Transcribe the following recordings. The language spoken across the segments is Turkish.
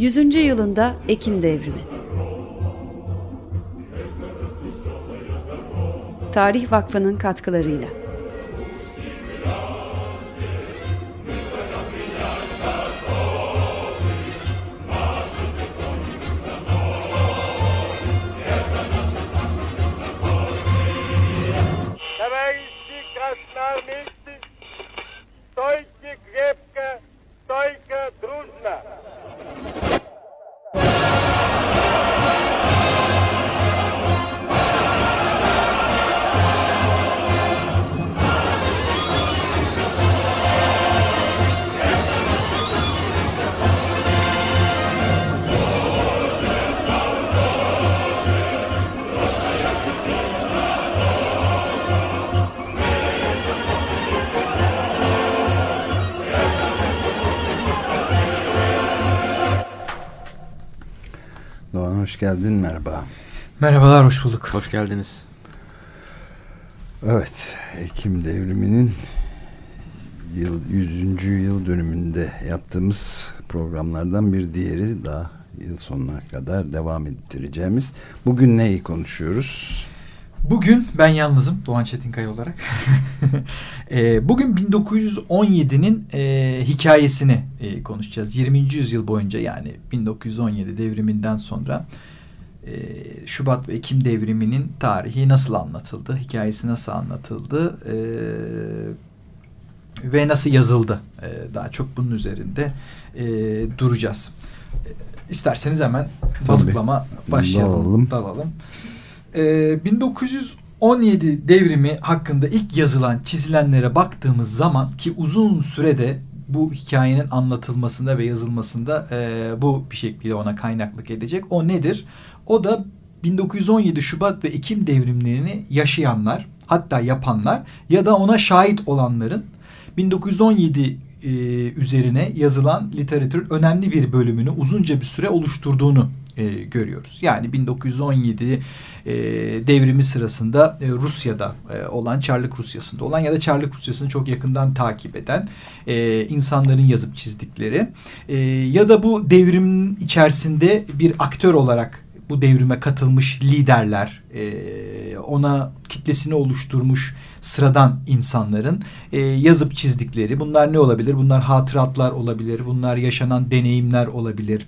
100. yılında Ekim Devrimi. Tarih Vakfı'nın katkılarıyla. Hoş geldin merhaba. Merhabalar, hoş bulduk. Hoş geldiniz. Evet, Ekim devriminin yıl, 100. yıl dönümünde yaptığımız programlardan bir diğeri daha yıl sonuna kadar devam ettireceğimiz. Bugün neyi konuşuyoruz? Bugün ben yalnızım Doğan Çetinkaya olarak. e, bugün 1917'nin e, hikayesini e, konuşacağız. 20. yüzyıl boyunca yani 1917 devriminden sonra e, Şubat ve Ekim devriminin tarihi nasıl anlatıldı, hikayesi nasıl anlatıldı e, ve nasıl yazıldı. E, daha çok bunun üzerinde e, duracağız. E, isterseniz hemen balıklama başlayalım. Dalalım. Dalalım. Ee, 1917 devrimi hakkında ilk yazılan çizilenlere baktığımız zaman ki uzun sürede bu hikayenin anlatılmasında ve yazılmasında e, bu bir şekilde ona kaynaklık edecek. O nedir? O da 1917 Şubat ve Ekim devrimlerini yaşayanlar hatta yapanlar ya da ona şahit olanların 1917 e, üzerine yazılan literatürün önemli bir bölümünü uzunca bir süre oluşturduğunu e, görüyoruz. Yani 1917 e, devrimi sırasında e, Rusya'da e, olan, Çarlık Rusyası'nda olan ya da Çarlık Rusyası'nı çok yakından takip eden e, insanların yazıp çizdikleri e, ya da bu devrimin içerisinde bir aktör olarak bu devrime katılmış liderler, e, ona kitlesini oluşturmuş sıradan insanların e, yazıp çizdikleri. Bunlar ne olabilir? Bunlar hatıratlar olabilir, bunlar yaşanan deneyimler olabilir.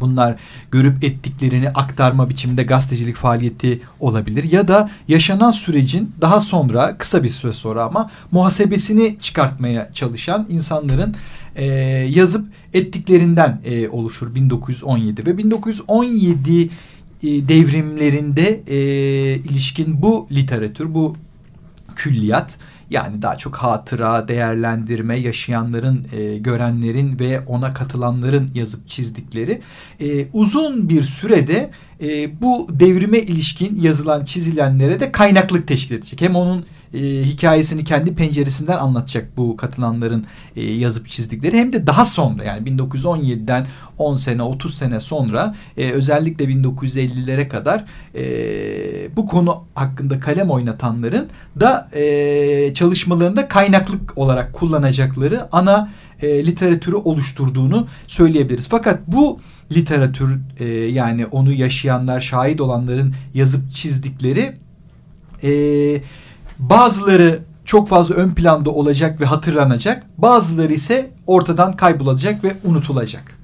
Bunlar görüp ettiklerini aktarma biçiminde gazetecilik faaliyeti olabilir. Ya da yaşanan sürecin daha sonra kısa bir süre sonra ama muhasebesini çıkartmaya çalışan insanların e, yazıp ettiklerinden e, oluşur 1917. Ve 1917 e, devrimlerinde e, ilişkin bu literatür, bu külliyat yani daha çok hatıra, değerlendirme, yaşayanların, e, görenlerin ve ona katılanların yazıp çizdikleri e, uzun bir sürede e, bu devrime ilişkin yazılan çizilenlere de kaynaklık teşkil edecek. Hem onun e, hikayesini kendi penceresinden anlatacak bu katılanların e, yazıp çizdikleri hem de daha sonra yani 1917'den 10 sene 30 sene sonra e, özellikle 1950'lere kadar e, bu konu hakkında kalem oynatanların da e, çalışmalarında kaynaklık olarak kullanacakları ana e, literatürü oluşturduğunu söyleyebiliriz. Fakat bu literatür e, yani onu yaşayanlar, şahit olanların yazıp çizdikleri e, bazıları çok fazla ön planda olacak ve hatırlanacak. Bazıları ise ortadan kaybolacak ve unutulacak.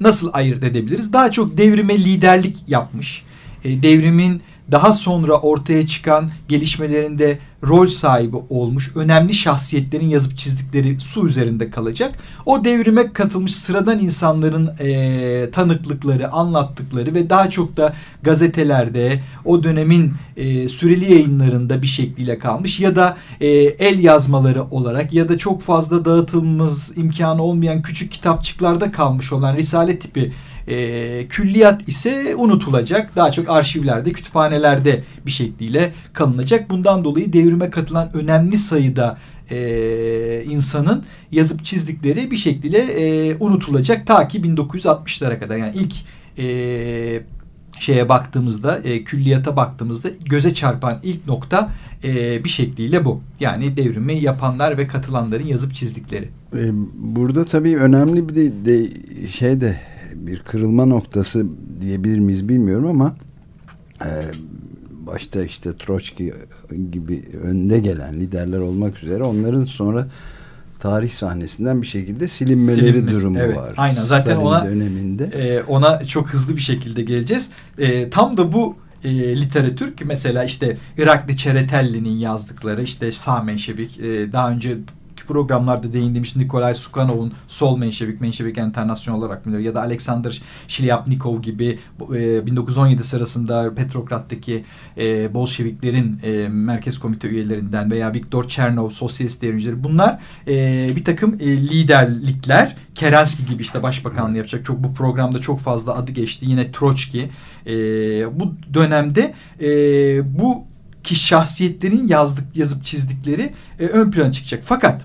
Nasıl ayırt edebiliriz? Daha çok devrime liderlik yapmış. E, devrimin daha sonra ortaya çıkan gelişmelerinde rol sahibi olmuş önemli şahsiyetlerin yazıp çizdikleri su üzerinde kalacak. O devrime katılmış sıradan insanların e, tanıklıkları, anlattıkları ve daha çok da gazetelerde o dönemin e, süreli yayınlarında bir şekliyle kalmış ya da e, el yazmaları olarak ya da çok fazla dağıtılmaz imkanı olmayan küçük kitapçıklarda kalmış olan risale tipi e, külliyat ise unutulacak. Daha çok arşivlerde, kütüphanelerde bir şekliyle kalınacak. Bundan dolayı devrime katılan önemli sayıda e, insanın yazıp çizdikleri bir şekilde e, unutulacak. Ta ki 1960'lara kadar yani ilk e, şeye baktığımızda, e, külliyata baktığımızda göze çarpan ilk nokta e, bir şekliyle bu. Yani devrimi yapanlar ve katılanların yazıp çizdikleri. Ee, burada tabii önemli bir de, de şey de bir kırılma noktası diyebilir miyiz bilmiyorum ama e, başta işte Troçki gibi önde gelen liderler olmak üzere onların sonra tarih sahnesinden bir şekilde silinmeleri Silinmesi, durumu evet, var. Aynen zaten Stalin ona döneminde. E, ona çok hızlı bir şekilde geleceğiz. E, tam da bu e, literatür ki mesela işte Irakli Çeretelli'nin yazdıkları işte sağ menşevik e, daha önce programlarda değindiğimiz Nikolay Sukanov'un sol menşevik, menşevik enternasyonel olarak bilinir ya da Alexander Şilyapnikov gibi e, 1917 sırasında Petrograd'daki e, Bolşeviklerin e, merkez komite üyelerinden veya Viktor Chernov, sosyalist devrimcileri bunlar e, bir takım e, liderlikler Kerensky gibi işte başbakanlığı yapacak. Çok bu programda çok fazla adı geçti. Yine Troçki. E, bu dönemde e, bu ki şahsiyetlerin yazdık yazıp çizdikleri e, ön plana çıkacak. Fakat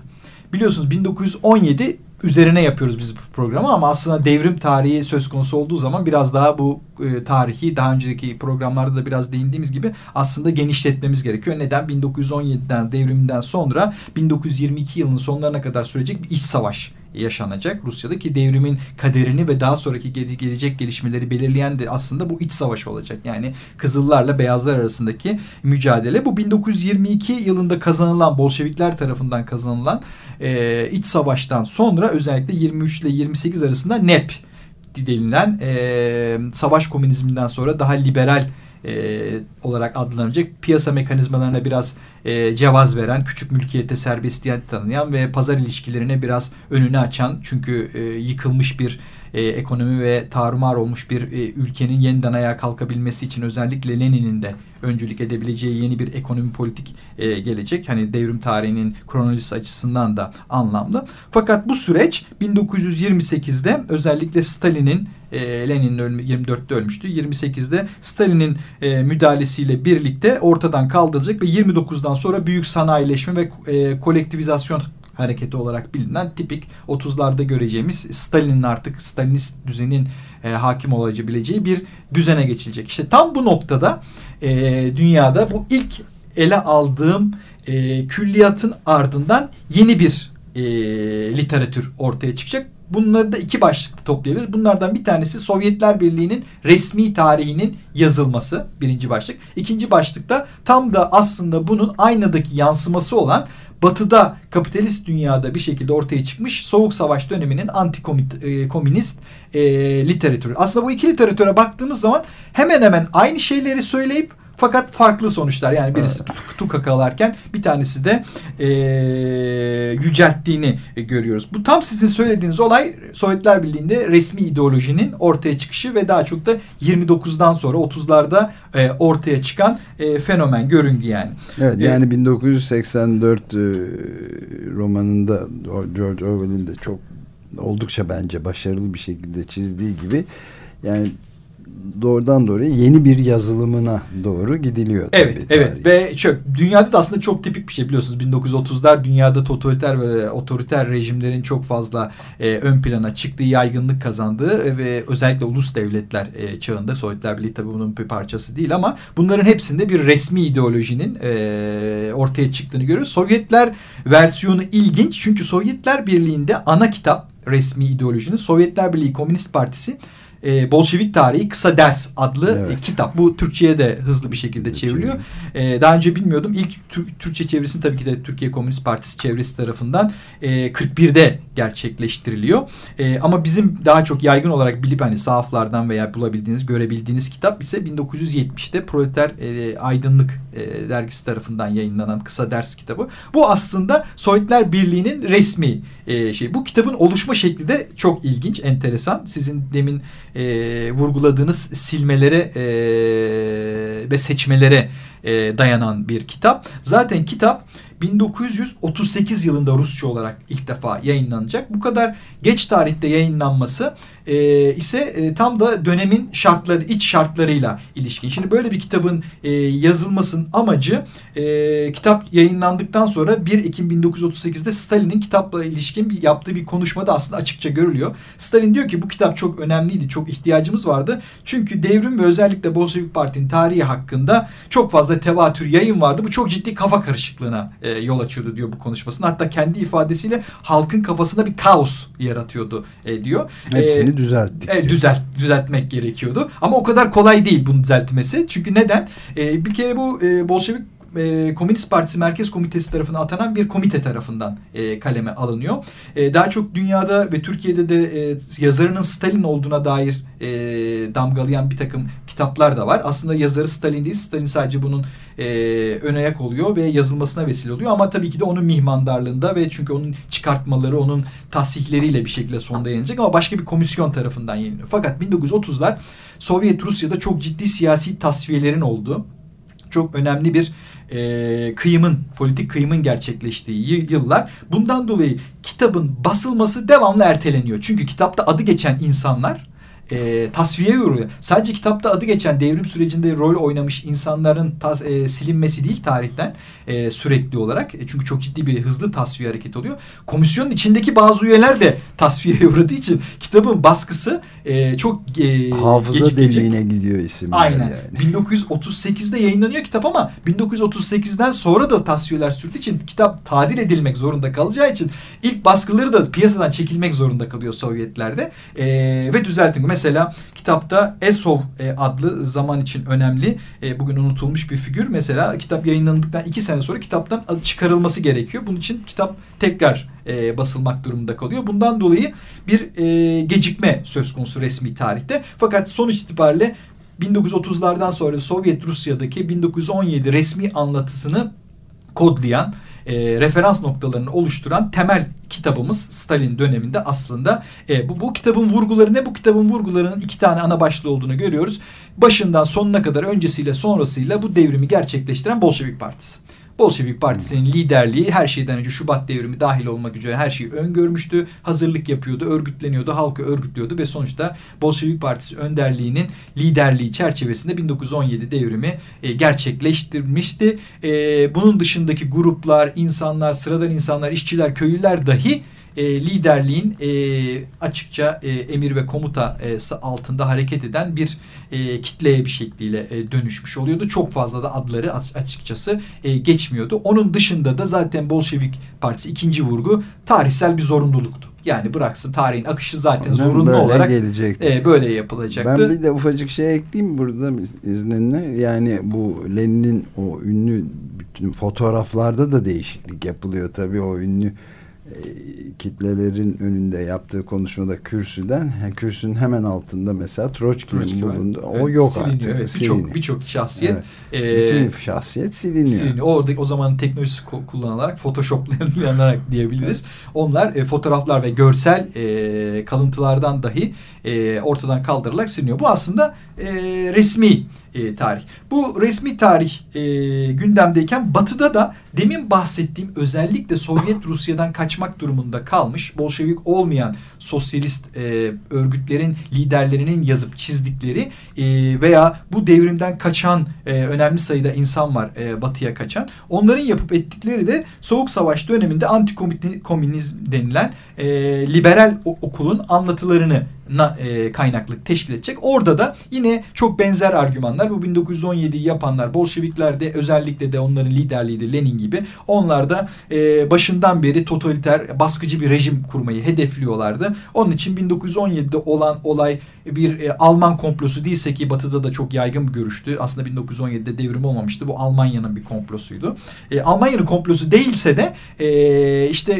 biliyorsunuz 1917 üzerine yapıyoruz biz bu programı ama aslında devrim tarihi söz konusu olduğu zaman biraz daha bu e, tarihi daha önceki programlarda da biraz değindiğimiz gibi aslında genişletmemiz gerekiyor. Neden? 1917'den devriminden sonra 1922 yılının sonlarına kadar sürecek bir iç savaş yaşanacak Rusya'da ki devrimin kaderini ve daha sonraki gelecek gelişmeleri belirleyen de aslında bu iç savaş olacak. Yani Kızıllarla Beyazlar arasındaki mücadele. Bu 1922 yılında kazanılan Bolşevikler tarafından kazanılan e, iç savaştan sonra özellikle 23 ile 28 arasında NEP denilen e, savaş komünizminden sonra daha liberal e, olarak adlanacak piyasa mekanizmalarına biraz e, cevaz veren, küçük mülkiyete serbestiyet tanıyan ve pazar ilişkilerine biraz önünü açan çünkü e, yıkılmış bir e, ekonomi ve tarumar olmuş bir e, ülkenin yeniden ayağa kalkabilmesi için özellikle Lenin'in de öncülük edebileceği yeni bir ekonomi politik e, gelecek. Hani devrim tarihinin kronolojisi açısından da anlamlı. Fakat bu süreç 1928'de özellikle Stalin'in e, Lenin 24'te ölmüştü. 28'de Stalin'in e, müdahalesiyle birlikte ortadan kaldırılacak ve 29'dan sonra büyük sanayileşme ve e, kolektivizasyon hareketi olarak bilinen tipik 30'larda göreceğimiz Stalin'in artık Stalinist düzenin e, hakim olabileceği bir düzene geçilecek. İşte tam bu noktada e, dünyada bu ilk ele aldığım e, külliyatın ardından yeni bir e, literatür ortaya çıkacak. Bunları da iki başlıkta toplayabiliriz. Bunlardan bir tanesi Sovyetler Birliği'nin resmi tarihinin yazılması birinci başlık. İkinci başlıkta tam da aslında bunun aynadaki yansıması olan batıda kapitalist dünyada bir şekilde ortaya çıkmış Soğuk Savaş döneminin anti-komünist e, e, literatürü. Aslında bu iki literatüre baktığımız zaman hemen hemen aynı şeyleri söyleyip fakat farklı sonuçlar. Yani birisi evet. tutu kakalarken bir tanesi de e, yücelttiğini görüyoruz. Bu tam sizin söylediğiniz olay Sovyetler Birliği'nde resmi ideolojinin ortaya çıkışı ve daha çok da 29'dan sonra 30'larda e, ortaya çıkan e, fenomen, görüngü yani. Evet yani e, 1984 e, romanında George Orwell'in de çok oldukça bence başarılı bir şekilde çizdiği gibi yani doğrudan doğruya yeni bir yazılımına doğru gidiliyor. Evet, tabii, evet ve çok dünyada da aslında çok tipik bir şey biliyorsunuz 1930'lar dünyada totaliter ve otoriter rejimlerin çok fazla e, ön plana çıktığı, yaygınlık kazandığı ve özellikle ulus devletler e, çağında Sovyetler Birliği tabii bunun bir parçası değil ama bunların hepsinde bir resmi ideolojinin e, ortaya çıktığını görüyoruz. Sovyetler versiyonu ilginç çünkü Sovyetler Birliği'nde ana kitap resmi ideolojinin Sovyetler Birliği Komünist Partisi e, Bolşevik Tarihi Kısa Ders adlı evet. kitap. Bu Türkçe'ye de hızlı bir şekilde çevriliyor. E, daha önce bilmiyordum. İlk Türk, Türkçe çevirisini tabii ki de Türkiye Komünist Partisi çevresi tarafından e, 41'de gerçekleştiriliyor. E, ama bizim daha çok yaygın olarak bilip hani sahaflardan veya bulabildiğiniz, görebildiğiniz kitap ise 1970'te Proleter e, Aydınlık e, dergisi tarafından yayınlanan kısa ders kitabı. Bu aslında Sovyetler Birliği'nin resmi e, şey. Bu kitabın oluşma şekli de çok ilginç, enteresan. Sizin demin e, vurguladığınız silmelere e, ve seçmelere e, dayanan bir kitap. Zaten kitap 1938 yılında Rusça olarak ilk defa yayınlanacak. Bu kadar geç tarihte yayınlanması e, ise e, tam da dönemin şartları, iç şartlarıyla ilişkin. Şimdi böyle bir kitabın e, yazılmasının amacı e, kitap yayınlandıktan sonra 1 Ekim 1938'de Stalin'in kitapla ilişkin bir, yaptığı bir konuşmada aslında açıkça görülüyor. Stalin diyor ki bu kitap çok önemliydi, çok ihtiyacımız vardı. Çünkü devrim ve özellikle Bolşevik Parti'nin tarihi hakkında çok fazla tevatür yayın vardı. Bu çok ciddi kafa karışıklığına e, yol açıyordu diyor bu konuşmasında. Hatta kendi ifadesiyle halkın kafasında bir kaos yaratıyordu e, diyor. Hepsini düzelttik. Evet, düzelt, düzeltmek gerekiyordu. Ama o kadar kolay değil bunun düzeltmesi. Çünkü neden? E, bir kere bu e, Bolşevik e, Komünist Partisi Merkez Komitesi tarafından atanan bir komite tarafından e, kaleme alınıyor. E, daha çok dünyada ve Türkiye'de de e, yazarının Stalin olduğuna dair e, damgalayan bir takım kitaplar da var. Aslında yazarı Stalin değil. Stalin sadece bunun e, ön ayak oluyor ve yazılmasına vesile oluyor. Ama tabii ki de onun mihmandarlığında ve çünkü onun çıkartmaları, onun tahsihleriyle bir şekilde sonda yayınlanacak ama başka bir komisyon tarafından yayınlanıyor. Fakat 1930'lar Sovyet Rusya'da çok ciddi siyasi tasfiyelerin olduğu çok önemli bir e, kıyımın, politik kıyımın gerçekleştiği yıllar. Bundan dolayı kitabın basılması devamlı erteleniyor. Çünkü kitapta adı geçen insanlar e, tasfiye uğruyor. Sadece kitapta adı geçen devrim sürecinde rol oynamış insanların tas, e, silinmesi değil tarihten e, sürekli olarak. E, çünkü çok ciddi bir hızlı tasfiye hareketi oluyor. Komisyonun içindeki bazı üyeler de tasfiyeye uğradığı için kitabın baskısı e, çok e, hafıza deliğine gidiyor isim. Aynen. Yani. 1938'de yayınlanıyor kitap ama 1938'den sonra da tasfiyeler sürdüğü için kitap tadil edilmek zorunda kalacağı için ilk baskıları da piyasadan çekilmek zorunda kalıyor Sovyetlerde. E, ve düzeltin. Mesela kitapta Esov e, adlı zaman için önemli e, bugün unutulmuş bir figür. Mesela kitap yayınlandıktan iki sene sonra kitaptan çıkarılması gerekiyor. Bunun için kitap tekrar e, basılmak durumunda kalıyor. Bundan dolayı bir gecikme söz konusu resmi tarihte. Fakat sonuç itibariyle 1930'lardan sonra Sovyet Rusya'daki 1917 resmi anlatısını kodlayan e, referans noktalarını oluşturan temel kitabımız Stalin döneminde aslında e, bu, bu kitabın vurguları ne? Bu kitabın vurgularının iki tane ana başlığı olduğunu görüyoruz. Başından sonuna kadar öncesiyle sonrasıyla bu devrimi gerçekleştiren Bolşevik Partisi. Bolşevik Partisi'nin liderliği her şeyden önce Şubat devrimi dahil olmak üzere her şeyi öngörmüştü. Hazırlık yapıyordu, örgütleniyordu, halkı örgütlüyordu ve sonuçta Bolşevik Partisi önderliğinin liderliği çerçevesinde 1917 devrimi e, gerçekleştirmişti. E, bunun dışındaki gruplar, insanlar, sıradan insanlar, işçiler, köylüler dahi e, liderliğin e, açıkça e, emir ve komuta e, altında hareket eden bir e, kitleye bir şekliyle e, dönüşmüş oluyordu. Çok fazla da adları açıkçası e, geçmiyordu. Onun dışında da zaten Bolşevik Partisi ikinci vurgu tarihsel bir zorunluluktu. Yani bıraksın tarihin akışı zaten Ondan zorunlu olarak e, böyle yapılacaktı. Ben bir de ufacık şey ekleyeyim burada izninle. Yani bu Lenin'in o ünlü bütün fotoğraflarda da değişiklik yapılıyor tabii o ünlü kitlelerin önünde yaptığı konuşmada kürsüden kürsünün hemen altında mesela Troçki'nin bulundu. O evet, yok siliniyor. artık. Birçok birçok şahsiyet evet. e, bütün şahsiyet siliniyor. siliniyor. O, o zaman teknolojisi kullanılarak photoshoplanarak diyebiliriz. Onlar e, fotoğraflar ve görsel e, kalıntılardan dahi e, ortadan kaldırılarak siliniyor. Bu aslında e, resmi e, tarih. Bu resmi tarih e, gündemdeyken batıda da demin bahsettiğim özellikle Sovyet Rusya'dan kaçmak durumunda kalmış Bolşevik olmayan sosyalist e, örgütlerin liderlerinin yazıp çizdikleri e, veya bu devrimden kaçan e, önemli sayıda insan var e, batıya kaçan. Onların yapıp ettikleri de Soğuk Savaş döneminde antikomünizm denilen e, liberal okulun anlatılarını na, e, kaynaklık teşkil edecek. Orada da yine çok benzer argümanlar bu 1917'yi yapanlar Bolşevikler de özellikle de onların liderliği de Lenin gibi onlar da e, başından beri totaliter baskıcı bir rejim kurmayı hedefliyorlardı. Onun için 1917'de olan olay bir e, Alman komplosu değilse ki Batı'da da çok yaygın bir görüştü. Aslında 1917'de devrim olmamıştı. Bu Almanya'nın bir komplosuydu. E, Almanya'nın komplosu değilse de e, işte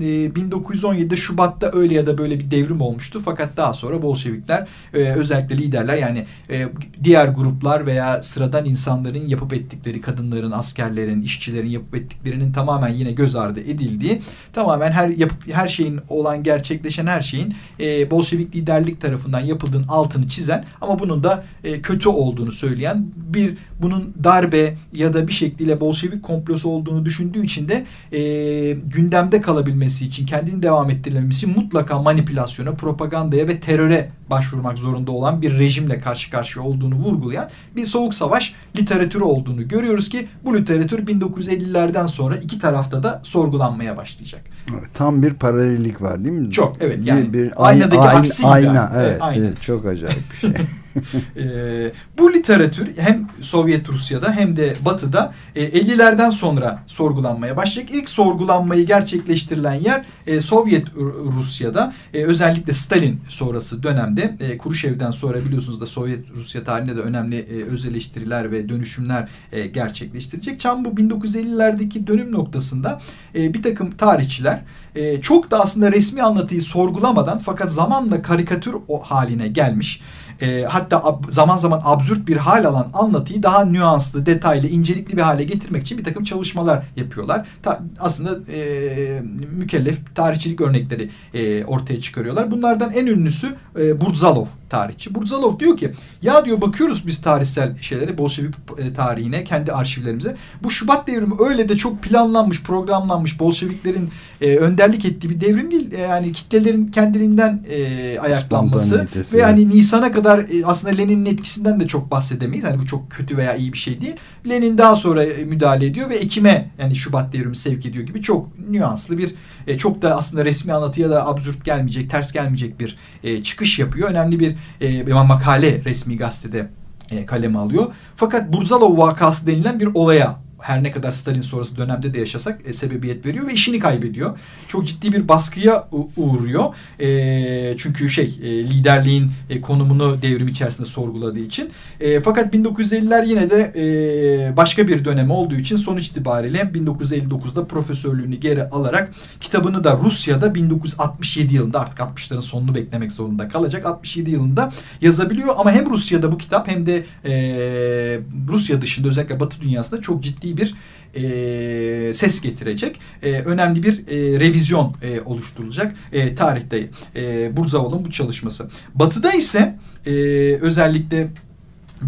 e, 1917'de Şubat'ta öyle ya da böyle bir devrim olmuştu. Fakat daha sonra Bolşevikler e, özellikle liderler yani e, diğer gruplar veya sıradan insanların yapıp ettikleri kadınların, askerlerin, işçilerin yapıp ettiklerinin tamamen yine göz ardı edildiği tamamen her yapıp her şeyin olan gerçekleşen her şeyin e, Bolşevik liderlik tarafından yapıldığının altını çizen ama bunun da e, kötü olduğunu söyleyen bir bunun darbe ya da bir şekliyle Bolşevik komplosu olduğunu düşündüğü için de e, gündemde kalabilmesi için kendini devam ettirebilmesi için mutlaka manipülasyona, propagandaya ve teröre başvurmak zorunda olan bir rejimle karşı karşıya olduğunu vurgulayan bir soğuk savaş literatürü olduğunu görüyoruz ki bu literatür 1950'lerden sonra iki tarafta da sorgulanmaya başlayacak. Tam bir paralellik var değil mi? Çok evet yani bir, bir aynadaki ayna, aksi gibi. Ayna, evet, ayna. evet çok acayip bir şey. e, bu literatür hem Sovyet Rusya'da hem de Batı'da e, 50'lerden sonra sorgulanmaya başlayacak. İlk sorgulanmayı gerçekleştirilen yer e, Sovyet Rusya'da e, özellikle Stalin sonrası dönemde e, Kuruşev'den sonra biliyorsunuz da Sovyet Rusya tarihinde de önemli e, öz eleştiriler ve dönüşümler e, gerçekleştirecek. Çam bu 1950'lerdeki dönüm noktasında e, bir takım tarihçiler e, çok da aslında resmi anlatıyı sorgulamadan fakat zamanla karikatür haline gelmiş e, hatta zaman zaman absürt bir hal alan anlatıyı daha nüanslı, detaylı, incelikli bir hale getirmek için bir takım çalışmalar yapıyorlar. Ta, aslında e, mükellef tarihçilik örnekleri e, ortaya çıkarıyorlar. Bunlardan en ünlüsü e, Burzalov tarihçi. Burzalov diyor ki ya diyor bakıyoruz biz tarihsel şeylere Bolşevik e, tarihine kendi arşivlerimize. Bu Şubat devrimi öyle de çok planlanmış programlanmış Bolşeviklerin e, önderlik ettiği bir devrim değil. E, yani kitlelerin kendiliğinden e, ayaklanması ve hani Nisan'a kadar e, aslında Lenin'in etkisinden de çok bahsedemeyiz. Hani bu çok kötü veya iyi bir şey değil. Lenin daha sonra e, müdahale ediyor ve Ekim'e yani Şubat devrimi sevk ediyor gibi çok nüanslı bir e, çok da aslında resmi anlatıya da absürt gelmeyecek, ters gelmeyecek bir e, çıkış yapıyor. Önemli bir e, makale resmi gazetede e, kaleme alıyor. Fakat Burzalov vakası denilen bir olaya her ne kadar Stalin sonrası dönemde de yaşasak e, sebebiyet veriyor ve işini kaybediyor. Çok ciddi bir baskıya uğruyor. E, çünkü şey e, liderliğin e, konumunu devrim içerisinde sorguladığı için. E, fakat 1950'ler yine de e, başka bir dönem olduğu için sonuç itibariyle 1959'da profesörlüğünü geri alarak kitabını da Rusya'da 1967 yılında artık 60'ların sonunu beklemek zorunda kalacak. 67 yılında yazabiliyor ama hem Rusya'da bu kitap hem de e, Rusya dışında özellikle Batı dünyasında çok ciddi bir e, ses getirecek. E, önemli bir e, revizyon e, oluşturulacak e, tarihte e, Burzavol'un bu çalışması. Batı'da ise e, özellikle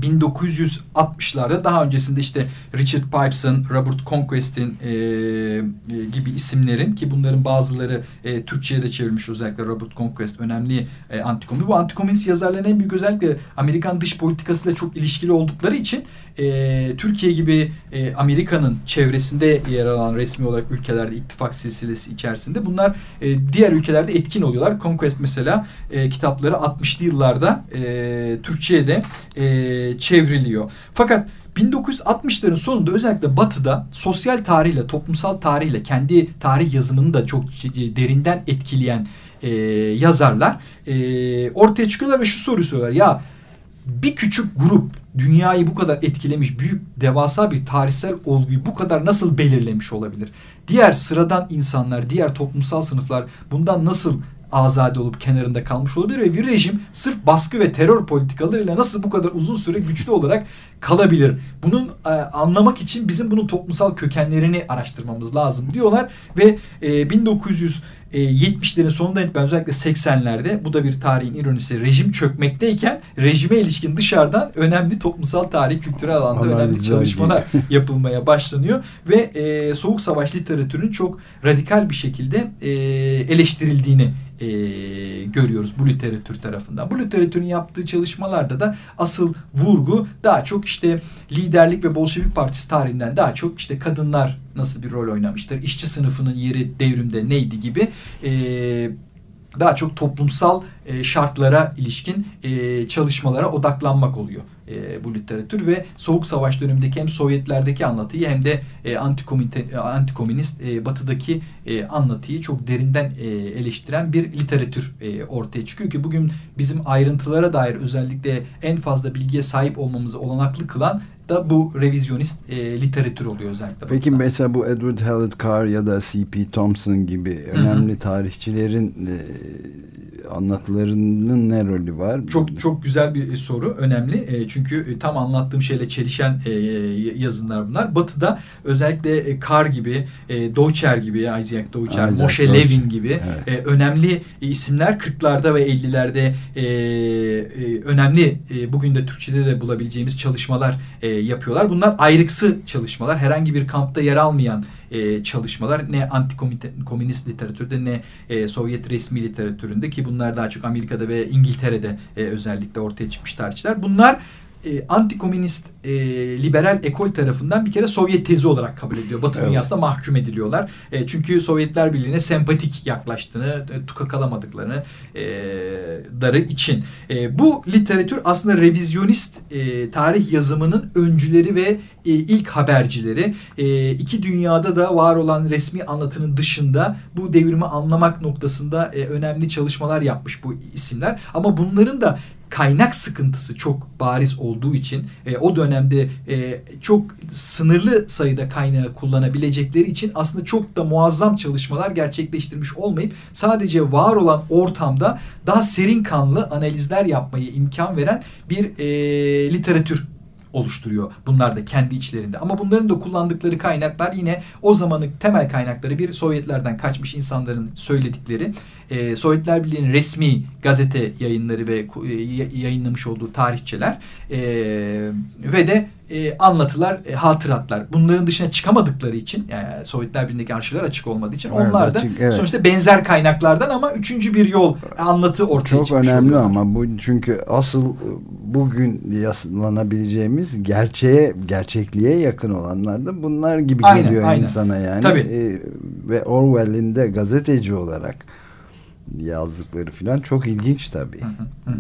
1960'larda daha öncesinde işte Richard Pipes'ın, Robert Conquest'in e, e, gibi isimlerin ki bunların bazıları e, Türkçe'ye de çevrilmiş özellikle Robert Conquest önemli e, antikomünist. Bu antikomünist yazarların en büyük özellikle Amerikan dış politikasıyla çok ilişkili oldukları için e, Türkiye gibi e, Amerika'nın çevresinde yer alan resmi olarak ülkelerde ittifak silsilesi içerisinde bunlar e, diğer ülkelerde etkin oluyorlar. Conquest mesela e, kitapları 60'lı yıllarda e, Türkçe'ye de e, çevriliyor. Fakat 1960'ların sonunda özellikle Batı'da sosyal tarihle, toplumsal tarihle kendi tarih yazımını da çok derinden etkileyen e, yazarlar e, ortaya çıkıyorlar ve şu soruyu soruyorlar. Ya bir küçük grup dünyayı bu kadar etkilemiş büyük devasa bir tarihsel olguyu bu kadar nasıl belirlemiş olabilir? Diğer sıradan insanlar, diğer toplumsal sınıflar bundan nasıl azade olup kenarında kalmış olabilir ve bir rejim sırf baskı ve terör politikalarıyla nasıl bu kadar uzun süre güçlü olarak kalabilir? Bunun e, anlamak için bizim bunun toplumsal kökenlerini araştırmamız lazım diyorlar ve e, 1900 e, 70'lerin sonunda ben özellikle 80'lerde bu da bir tarihin ironisi rejim çökmekteyken rejime ilişkin dışarıdan önemli toplumsal tarih kültürel alanda Analiz önemli çalışmalar yapılmaya başlanıyor ve e, soğuk savaş literatürünün çok radikal bir şekilde e, eleştirildiğini e, görüyoruz bu literatür tarafından. Bu literatürün yaptığı çalışmalarda da asıl vurgu daha çok işte liderlik ve Bolşevik Partisi tarihinden daha çok işte kadınlar nasıl bir rol oynamıştır, işçi sınıfının yeri devrimde neydi gibi e, daha çok toplumsal e, şartlara ilişkin e, çalışmalara odaklanmak oluyor e, bu literatür ve Soğuk Savaş dönemindeki hem Sovyetlerdeki anlatıyı hem de e, antikomünist e, batıdaki e, anlatıyı çok derinden e, eleştiren bir literatür e, ortaya çıkıyor ki bugün bizim ayrıntılara dair özellikle en fazla bilgiye sahip olmamızı olanaklı kılan da bu revizyonist e, literatür oluyor özellikle. Peki batıda. mesela bu Edward Hallett Carr ya da C.P. Thompson gibi önemli Hı -hı. tarihçilerin e, anlatılarının ne rolü var? Çok çok güzel bir e, soru. Önemli. E, çünkü e, tam anlattığım şeyle çelişen e, yazınlar bunlar. Batı'da özellikle e, Carr gibi, e, Deutscher gibi, Isaac Isaac Moshe Deutscher. Levin gibi evet. e, önemli isimler 40'larda ve 50'lerde e, e, önemli e, bugün de Türkçe'de de bulabileceğimiz çalışmalar e, yapıyorlar. Bunlar ayrıksı çalışmalar. Herhangi bir kampta yer almayan e, çalışmalar ne antikomünist literatürde ne e, Sovyet resmi literatüründe ki bunlar daha çok Amerika'da ve İngiltere'de e, özellikle ortaya çıkmış tarihçiler. Bunlar e, antikomünist e, liberal ekol tarafından bir kere Sovyet tezi olarak kabul ediliyor. Batı Evet. dünyasında mahkum ediliyorlar. E, çünkü Sovyetler Birliği'ne sempatik yaklaştığını, e, tukakalamadıklarını e, darı için. E, bu literatür aslında revizyonist e, tarih yazımının öncüleri ve e, ilk habercileri. E, iki dünyada da var olan resmi anlatının dışında bu devrimi anlamak noktasında e, önemli çalışmalar yapmış bu isimler. Ama bunların da kaynak sıkıntısı çok bariz olduğu için e, o dönemde e, çok sınırlı sayıda kaynağı kullanabilecekleri için aslında çok da muazzam çalışmalar gerçekleştirmiş olmayıp sadece var olan ortamda daha serin kanlı analizler yapmayı imkan veren bir e, literatür oluşturuyor. Bunlar da kendi içlerinde. Ama bunların da kullandıkları kaynaklar yine o zamanın temel kaynakları bir Sovyetlerden kaçmış insanların söyledikleri, e, Sovyetler Birliği'nin resmi gazete yayınları ve e, yayınlamış olduğu tarihçeler e, ve de e, anlatılar, e, hatıratlar. Bunların dışına çıkamadıkları için yani Sovyetler Birliği'ndeki arşivler açık olmadığı için Evet, onlar da açık, evet. sonuçta benzer kaynaklardan ama üçüncü bir yol anlatı ortaya Çok çıkmış önemli oluyor. ama bu çünkü asıl bugün yaslanabileceğimiz gerçeğe, gerçekliğe yakın olanlar da bunlar gibi Aynen, geliyor aynen. insana yani. Tabii. E, ve Orwell'in de gazeteci olarak yazdıkları filan çok ilginç tabii. Hı hı, hı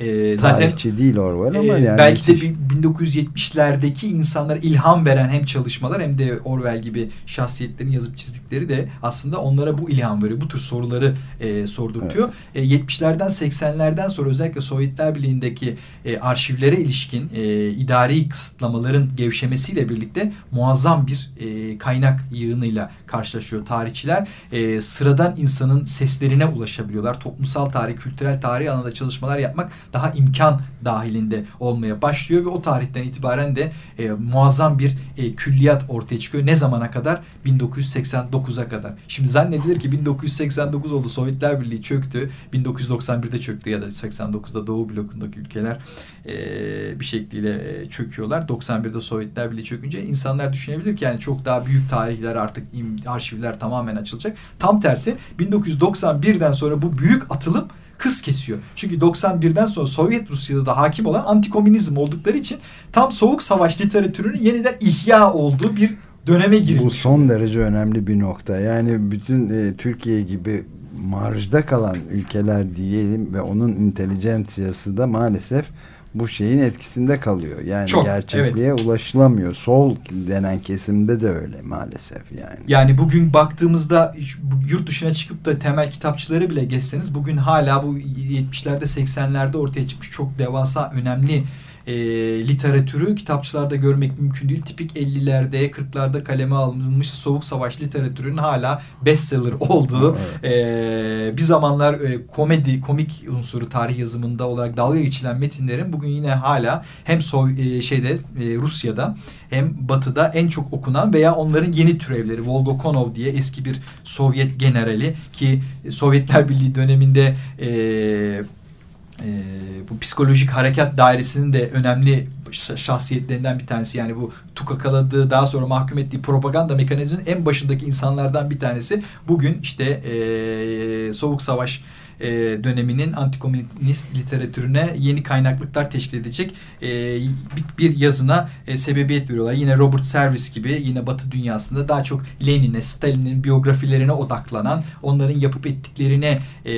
Ee, zaten Tarihçi değil Orwell ama Ee, yani belki de müthiş. bin- 1970'lerdeki insanlara ilham veren hem çalışmalar hem de Orwell gibi şahsiyetlerin yazıp çizdikleri de aslında onlara bu ilham veriyor. Bu tür soruları e, sordurtuyor. E, 70'lerden 80'lerden sonra özellikle Sovyetler Birliği'ndeki e, arşivlere ilişkin e, idari kısıtlamaların gevşemesiyle birlikte muazzam bir e, kaynak yığınıyla karşılaşıyor tarihçiler. E, sıradan insanın seslerine ulaşabiliyorlar. Toplumsal tarih, kültürel tarih alanında çalışmalar yapmak daha imkan dahilinde olmaya başlıyor ve o tarihten itibaren de e, muazzam bir e, külliyat ortaya çıkıyor. Ne zamana kadar? 1989'a kadar. Şimdi zannedilir ki 1989 oldu Sovyetler Birliği çöktü. 1991'de çöktü ya da 89'da Doğu blokundaki ülkeler e, bir şekliyle e, çöküyorlar. 91'de Sovyetler Birliği çökünce insanlar düşünebilir ki yani çok daha büyük tarihler artık arşivler tamamen açılacak. Tam tersi 1991'den sonra bu büyük atılım hız kesiyor. Çünkü 91'den sonra Sovyet Rusya'da da hakim olan antikomünizm oldukları için tam soğuk savaş literatürünün yeniden ihya olduğu bir döneme girilmiş. Bu son derece önemli bir nokta. Yani bütün e, Türkiye gibi marjda kalan ülkeler diyelim ve onun intelijansiyası da maalesef bu şeyin etkisinde kalıyor. Yani Çok, gerçekliğe ulaşılamıyor. Sol denen kesimde de öyle maalesef yani. Yani bugün baktığımızda yurt dışına çıkıp da temel kitapçıları bile geçseniz bugün hala bu 70'lerde 80'lerde ortaya çıkmış çok devasa önemli e, literatürü kitapçılarda görmek mümkün değil. Tipik 50'lerde 40'larda kaleme alınmış soğuk savaş literatürünün hala bestseller olduğu e, bir zamanlar e, komedi komik unsuru tarih yazımında olarak dalga geçilen metinlerin bugün yine hala hem Sov- e, şeyde e, Rusya'da hem Batı'da en çok okunan veya onların yeni türevleri Volgokonov diye eski bir Sovyet generali ki Sovyetler Birliği döneminde e, e, bu psikolojik harekat dairesinin de önemli şa- şahsiyetlerinden bir tanesi. Yani bu tukakaladığı daha sonra mahkum ettiği propaganda mekanizminin en başındaki insanlardan bir tanesi. Bugün işte e, Soğuk Savaş e, döneminin antikomünist literatürüne yeni kaynaklıklar teşkil edecek e, bir yazına e, sebebiyet veriyorlar. Yine Robert Service gibi yine Batı dünyasında daha çok Lenin'e, Stalin'in biyografilerine odaklanan, onların yapıp ettiklerine e,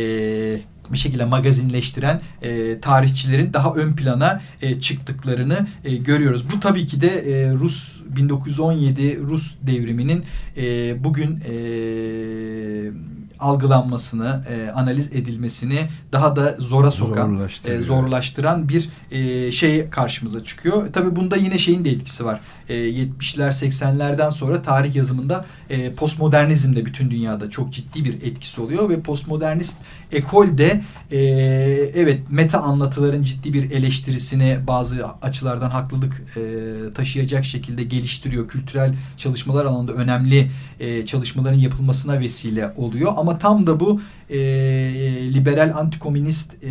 bir şekilde magazinleştiren e, tarihçilerin daha ön plana e, çıktıklarını e, görüyoruz. Bu tabii ki de e, Rus 1917 Rus devriminin e, bugün e, algılanmasını, e, analiz edilmesini daha da zora sokan, e, zorlaştıran bir e, şey karşımıza çıkıyor. Tabii bunda yine şeyin de etkisi var. E, 70'ler 80'lerden sonra tarih yazımında e, postmodernizm de bütün dünyada çok ciddi bir etkisi oluyor ve postmodernist ekol de e, evet meta anlatıların ciddi bir eleştirisini bazı açılardan haklılık e, taşıyacak şekilde geliştiriyor. Kültürel çalışmalar alanında önemli e, çalışmaların yapılmasına vesile oluyor ama tam da bu e, liberal antikomünist e,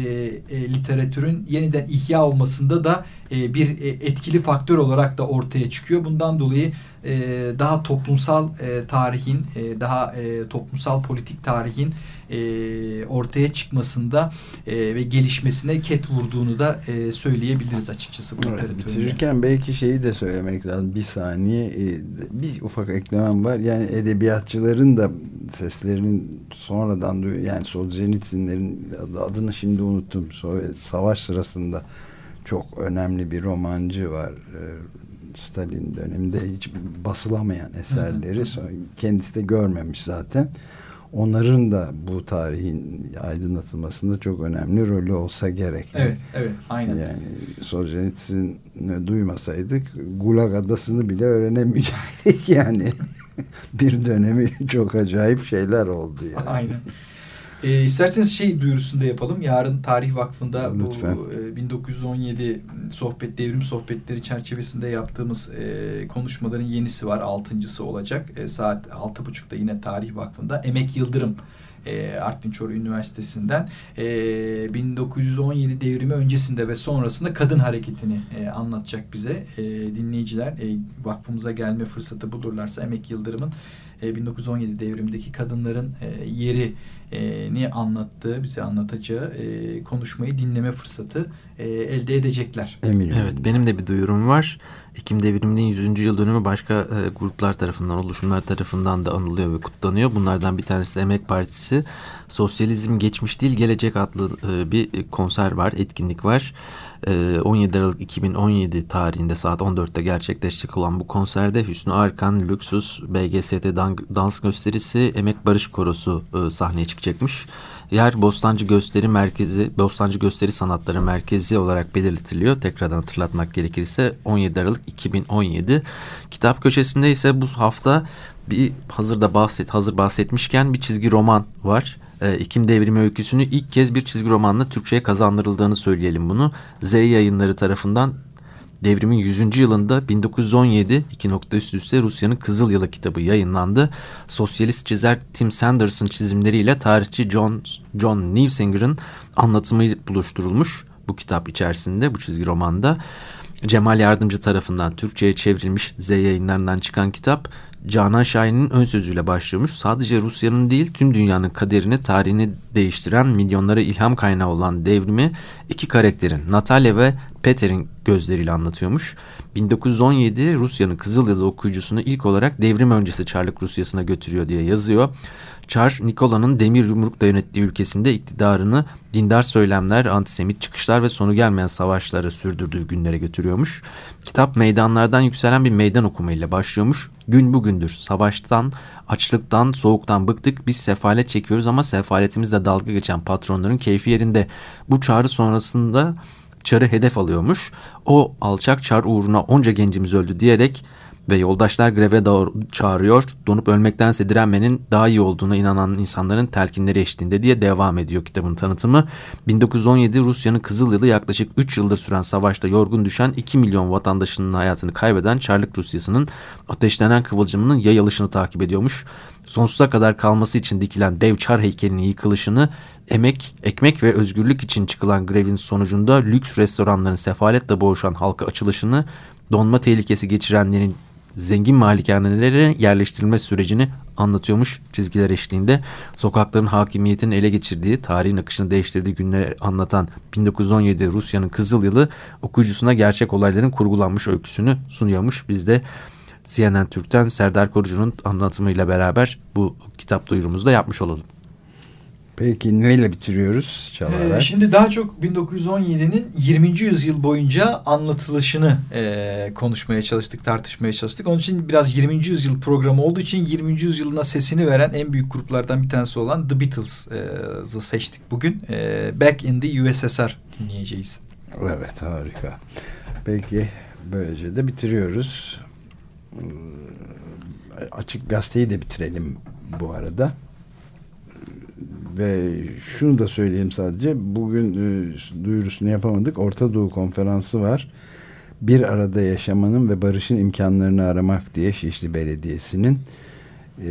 e, literatürün yeniden ihya olmasında da e, bir e, etkili faktör olarak da ortaya çıkıyor. Bundan dolayı e, daha toplumsal e, tarihin, e, daha e, toplumsal politik tarihin e, ortaya çıkmasında e, ve gelişmesine ket vurduğunu da e, söyleyebiliriz açıkçası bu evet, Bitirirken belki şeyi de söylemek lazım. Bir saniye e, bir ufak eklemem var. Yani edebiyatçıların da seslerinin sonradan. Yani Solzhenitsynlerin adını şimdi unuttum. Savaş sırasında çok önemli bir romancı var. E, Stalin döneminde hiç basılamayan eserleri. Kendisi de görmemiş zaten onların da bu tarihin aydınlatılmasında çok önemli rolü olsa gerek. Evet, evet, aynen. Yani Solzhenitsyn'i duymasaydık Gulag Adası'nı bile öğrenemeyecektik yani. bir dönemi çok acayip şeyler oldu yani. Aynen. E, isterseniz şey duyurusunu da yapalım. Yarın Tarih Vakfı'nda Lütfen. bu e, 1917 sohbet devrim sohbetleri çerçevesinde yaptığımız e, konuşmaların yenisi var. Altıncısı olacak. E, saat altı buçukta yine Tarih Vakfı'nda. Emek Yıldırım e, Artvin Çoruh Üniversitesi'nden e, 1917 devrimi öncesinde ve sonrasında kadın hareketini e, anlatacak bize e, dinleyiciler e, vakfımıza gelme fırsatı bulurlarsa Emek Yıldırım'ın e, 1917 devrimdeki kadınların e, yeri ni anlattığı, bize anlatacağı e, konuşmayı dinleme fırsatı e, elde edecekler. Eminim. Evet, benim de bir duyurum var. Ekim devriminin 100. yıl dönümü başka e, gruplar tarafından, oluşumlar tarafından da anılıyor ve kutlanıyor. Bunlardan bir tanesi Emek Partisi. Sosyalizm Geçmiş Değil Gelecek adlı e, bir konser var, etkinlik var. 17 ee, Aralık 2017 tarihinde saat 14'te gerçekleşecek olan bu konserde Hüsnü Arkan, Lüksus, BGST dans gösterisi, Emek Barış Korosu e, sahneye çıkacakmış. Yer Bostancı Gösteri Merkezi, Bostancı Gösteri Sanatları Merkezi olarak belirtiliyor. Tekrardan hatırlatmak gerekirse 17 Aralık 2017. Kitap köşesinde ise bu hafta bir hazırda bahset hazır bahsetmişken bir çizgi roman var e, Devrimi öyküsünü ilk kez bir çizgi romanla Türkçe'ye kazandırıldığını söyleyelim bunu. Z yayınları tarafından devrimin 100. yılında 1917 iki nokta üst üste Rusya'nın Kızıl Yılı kitabı yayınlandı. Sosyalist çizer Tim Sanders'ın çizimleriyle tarihçi John, John Newsinger'ın anlatımı buluşturulmuş bu kitap içerisinde bu çizgi romanda. Cemal Yardımcı tarafından Türkçe'ye çevrilmiş Z yayınlarından çıkan kitap Canan Şahin'in ön sözüyle başlıyormuş. Sadece Rusya'nın değil tüm dünyanın kaderini, tarihini değiştiren milyonlara ilham kaynağı olan devrimi iki karakterin Natalya ve Peter'in gözleriyle anlatıyormuş. 1917 Rusya'nın Kızıl Yılı okuyucusunu ilk olarak devrim öncesi Çarlık Rusyası'na götürüyor diye yazıyor. Çar Nikola'nın demir yumrukla yönettiği ülkesinde iktidarını dindar söylemler, antisemit çıkışlar ve sonu gelmeyen savaşları sürdürdüğü günlere götürüyormuş. Kitap meydanlardan yükselen bir meydan okumayla başlıyormuş. Gün bugündür. Savaştan, açlıktan, soğuktan bıktık. Biz sefalet çekiyoruz ama sefaletimizle dalga geçen patronların keyfi yerinde. Bu çağrı sonrasında Çar'ı hedef alıyormuş. O alçak Çar uğruna onca gencimiz öldü diyerek ve yoldaşlar greve doğru çağırıyor. Donup ölmektense direnmenin daha iyi olduğuna inanan insanların telkinleri eşliğinde diye devam ediyor kitabın tanıtımı. 1917 Rusya'nın Kızıl Yılı yaklaşık 3 yıldır süren savaşta yorgun düşen 2 milyon vatandaşının hayatını kaybeden Çarlık Rusyası'nın ateşlenen kıvılcımının yayılışını takip ediyormuş. Sonsuza kadar kalması için dikilen dev Çar heykelinin yıkılışını emek, ekmek ve özgürlük için çıkılan grevin sonucunda lüks restoranların sefaletle boğuşan halka açılışını, donma tehlikesi geçirenlerin zengin malikanelere yerleştirilme sürecini anlatıyormuş çizgiler eşliğinde. Sokakların hakimiyetini ele geçirdiği, tarihin akışını değiştirdiği günleri anlatan 1917 Rusya'nın Kızıl Yılı okuyucusuna gerçek olayların kurgulanmış öyküsünü sunuyormuş. Biz de CNN Türk'ten Serdar Korucu'nun anlatımıyla beraber bu kitap duyurumuzu da yapmış olalım. Peki neyle bitiriyoruz Çağlar? Ee, şimdi daha çok 1917'nin 20. yüzyıl boyunca anlatılışını e, konuşmaya çalıştık, tartışmaya çalıştık. Onun için biraz 20. yüzyıl programı olduğu için 20. yüzyılına sesini veren en büyük gruplardan bir tanesi olan The Beatles'ı e, seçtik bugün. E, Back in the USSR dinleyeceğiz. Evet harika. Peki böylece de bitiriyoruz. Ee, açık gazeteyi de bitirelim bu arada ve şunu da söyleyeyim sadece bugün e, duyurusunu yapamadık Orta Doğu konferansı var bir arada yaşamanın ve barışın imkanlarını aramak diye Şişli Belediyesi'nin e,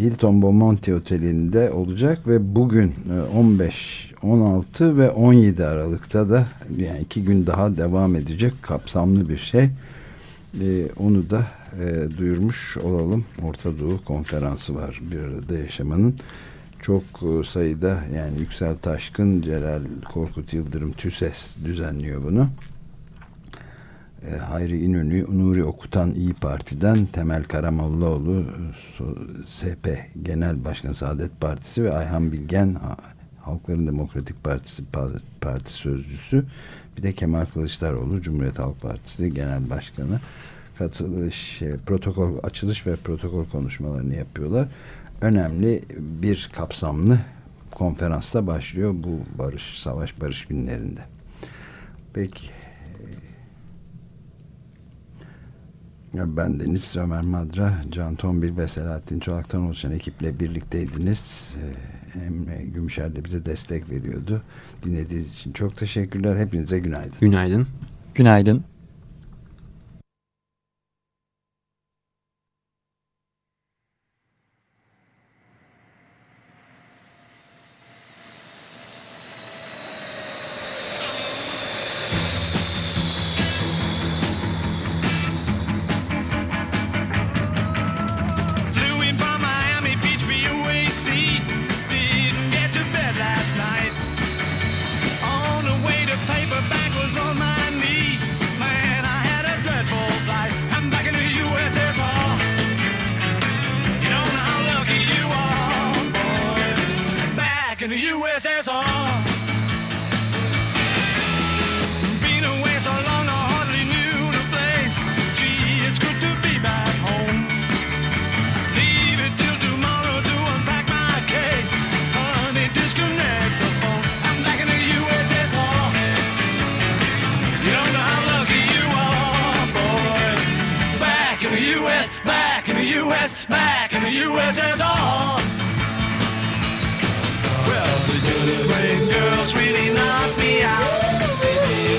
Hilton Bomonti Oteli'nde olacak ve bugün 15, e, 16 ve 17 Aralık'ta da yani iki gün daha devam edecek kapsamlı bir şey. E, onu da e, duyurmuş olalım. Orta Doğu konferansı var bir arada yaşamanın. Çok e, sayıda yani Yüksel Taşkın, Celal Korkut Yıldırım TÜSES düzenliyor bunu. E, Hayri İnönü, Nuri Okutan İyi Parti'den Temel Karamollaoğlu SP Genel Başkan Saadet Partisi ve Ayhan Bilgen Halkların Demokratik Partisi Parti Sözcüsü bir de Kemal Kılıçdaroğlu Cumhuriyet Halk Partisi Genel Başkanı katılış, şey, protokol açılış ve protokol konuşmalarını yapıyorlar. Önemli bir kapsamlı konferansta başlıyor bu barış, savaş barış günlerinde. Peki. Ben Deniz Ömer Madra, Can Tombil ve Selahattin Çolak'tan oluşan ekiple birlikteydiniz. Ee, Emre Gümüşer de bize destek veriyordu. Dinlediğiniz için çok teşekkürler. Hepinize günaydın. Günaydın. Günaydın. back in the USSR. Well, the Jolly girls really knocked me out.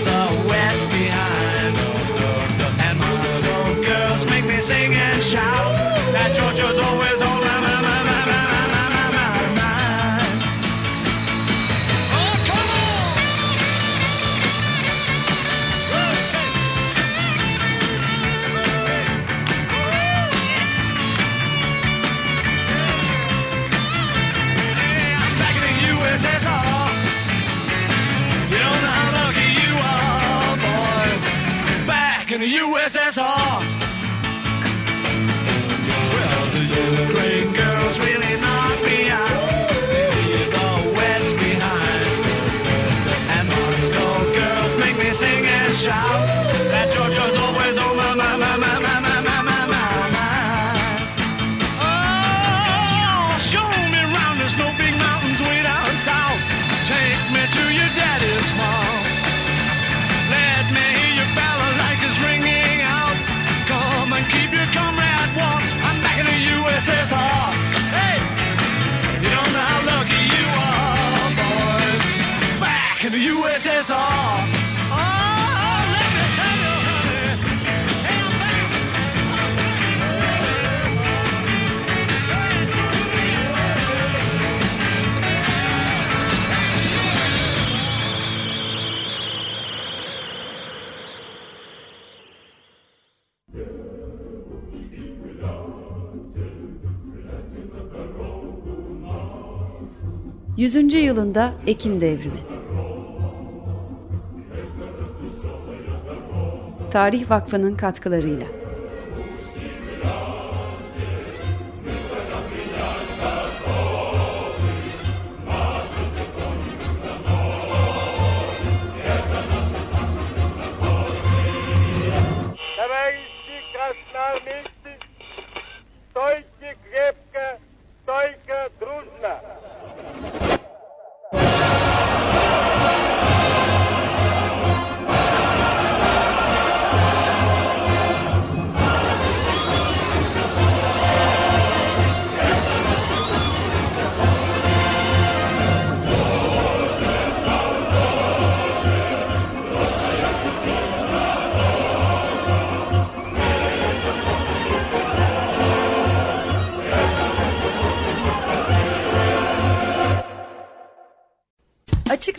The West behind. And Moscow girls make me sing and shout. shout that Georgia's always on my, my, my, my, my, my, my, my, my, mind. Oh, show me round the snow big mountains way down south. Take me to your daddy's farm. Let me hear your ballad like it's ringing out. Come and keep your comrade warm. I'm back in the USSR. Hey, you don't know how lucky you are, boys. Back in the USSR. Yüzüncü yılında Ekim Devrimi. Tarih Vakfı'nın katkılarıyla.